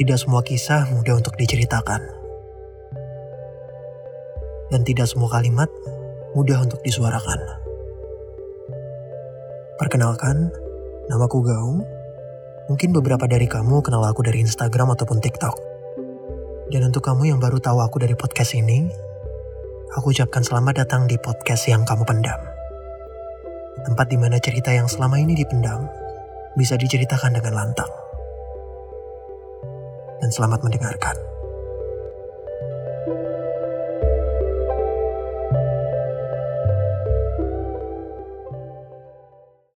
Tidak semua kisah mudah untuk diceritakan. Dan tidak semua kalimat mudah untuk disuarakan. Perkenalkan, namaku Gaung. Mungkin beberapa dari kamu kenal aku dari Instagram ataupun TikTok. Dan untuk kamu yang baru tahu aku dari podcast ini, aku ucapkan selamat datang di podcast yang kamu pendam. Tempat di mana cerita yang selama ini dipendam bisa diceritakan dengan lantang. Dan selamat mendengarkan.